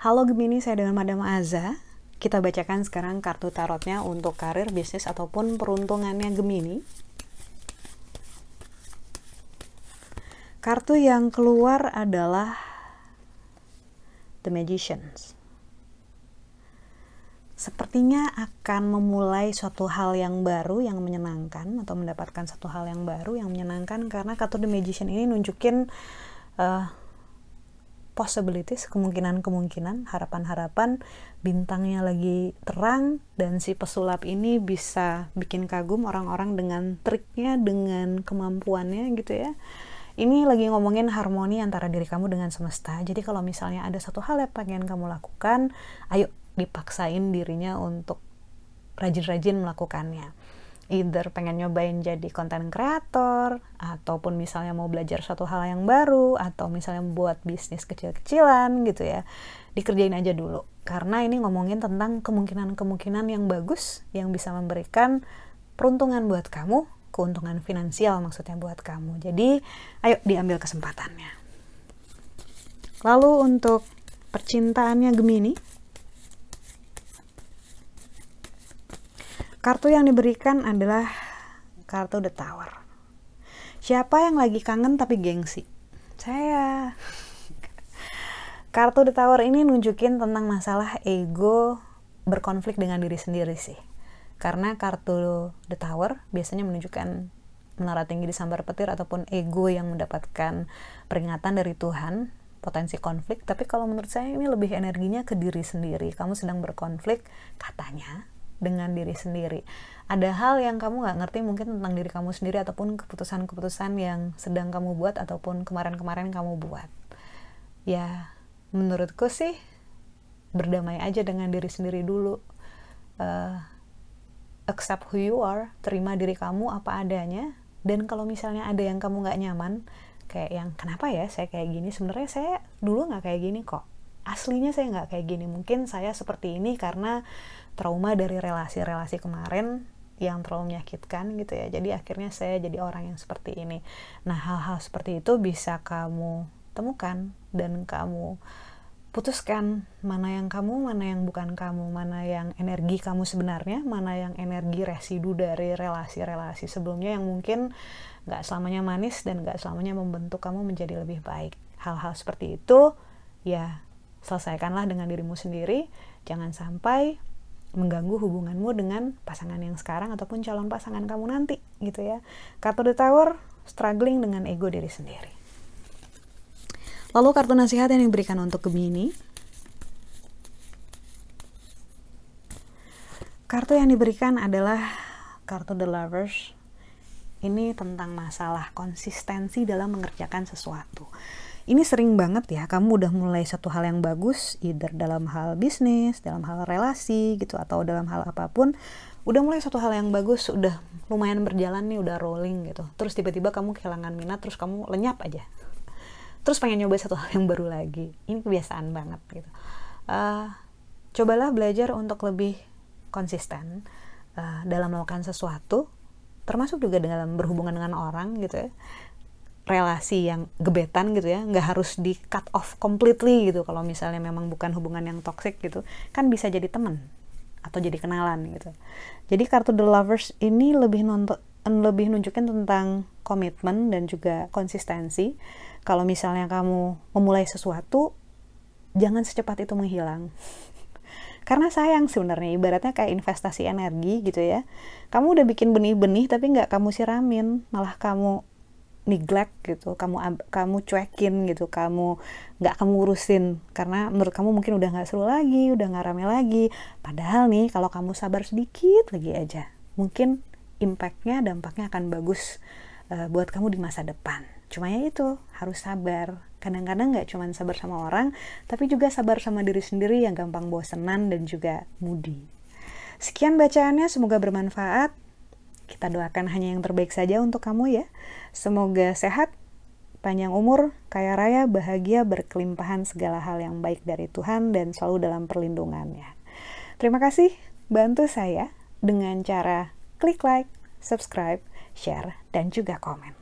Halo Gemini, saya dengan Madam Aza. Kita bacakan sekarang kartu tarotnya untuk karir, bisnis, ataupun peruntungannya Gemini. Kartu yang keluar adalah The Magicians. Sepertinya akan memulai suatu hal yang baru yang menyenangkan atau mendapatkan satu hal yang baru yang menyenangkan karena kartu The Magician ini nunjukin uh, possibilities, kemungkinan-kemungkinan, harapan-harapan, bintangnya lagi terang dan si pesulap ini bisa bikin kagum orang-orang dengan triknya, dengan kemampuannya gitu ya. Ini lagi ngomongin harmoni antara diri kamu dengan semesta. Jadi kalau misalnya ada satu hal yang pengen kamu lakukan, ayo dipaksain dirinya untuk rajin-rajin melakukannya. Either pengen nyobain jadi konten kreator ataupun misalnya mau belajar suatu hal yang baru atau misalnya buat bisnis kecil-kecilan gitu ya dikerjain aja dulu. Karena ini ngomongin tentang kemungkinan-kemungkinan yang bagus yang bisa memberikan peruntungan buat kamu keuntungan finansial maksudnya buat kamu. Jadi ayo diambil kesempatannya. Lalu untuk percintaannya Gemini Kartu yang diberikan adalah kartu The Tower. Siapa yang lagi kangen tapi gengsi? Saya. Kartu The Tower ini nunjukin tentang masalah ego berkonflik dengan diri sendiri sih. Karena kartu The Tower biasanya menunjukkan menara tinggi di sambar petir ataupun ego yang mendapatkan peringatan dari Tuhan potensi konflik tapi kalau menurut saya ini lebih energinya ke diri sendiri kamu sedang berkonflik katanya dengan diri sendiri. Ada hal yang kamu nggak ngerti mungkin tentang diri kamu sendiri ataupun keputusan-keputusan yang sedang kamu buat ataupun kemarin-kemarin kamu buat. Ya, menurutku sih berdamai aja dengan diri sendiri dulu. Uh, accept who you are, terima diri kamu apa adanya. Dan kalau misalnya ada yang kamu nggak nyaman, kayak yang kenapa ya saya kayak gini, sebenarnya saya dulu nggak kayak gini kok. Aslinya saya nggak kayak gini. Mungkin saya seperti ini karena trauma dari relasi-relasi kemarin yang terlalu menyakitkan gitu ya jadi akhirnya saya jadi orang yang seperti ini nah hal-hal seperti itu bisa kamu temukan dan kamu putuskan mana yang kamu, mana yang bukan kamu, mana yang energi kamu sebenarnya, mana yang energi residu dari relasi-relasi sebelumnya yang mungkin gak selamanya manis dan gak selamanya membentuk kamu menjadi lebih baik. Hal-hal seperti itu, ya selesaikanlah dengan dirimu sendiri. Jangan sampai mengganggu hubunganmu dengan pasangan yang sekarang ataupun calon pasangan kamu nanti gitu ya. Kartu The Tower struggling dengan ego diri sendiri. Lalu kartu nasihat yang diberikan untuk Gemini. Kartu yang diberikan adalah kartu The Lovers. Ini tentang masalah konsistensi dalam mengerjakan sesuatu ini sering banget ya kamu udah mulai satu hal yang bagus either dalam hal bisnis dalam hal relasi gitu atau dalam hal apa pun udah mulai satu hal yang bagus udah lumayan berjalan nih udah rolling gitu. Terus tiba-tiba kamu kehilangan minat terus kamu lenyap aja. Terus pengen nyoba satu hal yang baru lagi. Ini kebiasaan banget gitu. Uh, cobalah belajar untuk lebih konsisten uh, dalam melakukan sesuatu termasuk juga dalam berhubungan dengan orang gitu ya relasi yang gebetan gitu ya nggak harus di cut off completely gitu. Kalau misalnya memang bukan hubungan yang toxic gitu kan bisa jadi teman atau jadi kenalan gitu. Jadi kartu the lovers ini lebih nonton lebih nunjukin tentang komitmen dan juga konsistensi. Kalau misalnya kamu memulai sesuatu jangan secepat itu menghilang. Karena sayang sebenarnya ibaratnya kayak investasi energi gitu ya. Kamu udah bikin benih-benih tapi nggak kamu siramin. Malah kamu neglect gitu kamu kamu cuekin gitu kamu nggak kamu urusin. Karena menurut kamu mungkin udah nggak seru lagi udah nggak rame lagi. Padahal nih kalau kamu sabar sedikit lagi aja mungkin impactnya dampaknya akan bagus uh, buat kamu di masa depan. Cuma ya itu harus sabar. Kadang-kadang nggak cuma sabar sama orang tapi juga sabar sama diri sendiri yang gampang bosenan dan juga moody. Sekian bacaannya semoga bermanfaat kita doakan hanya yang terbaik saja untuk kamu ya. Semoga sehat, panjang umur, kaya raya, bahagia, berkelimpahan segala hal yang baik dari Tuhan dan selalu dalam perlindungannya. Terima kasih, bantu saya dengan cara klik like, subscribe, share, dan juga komen.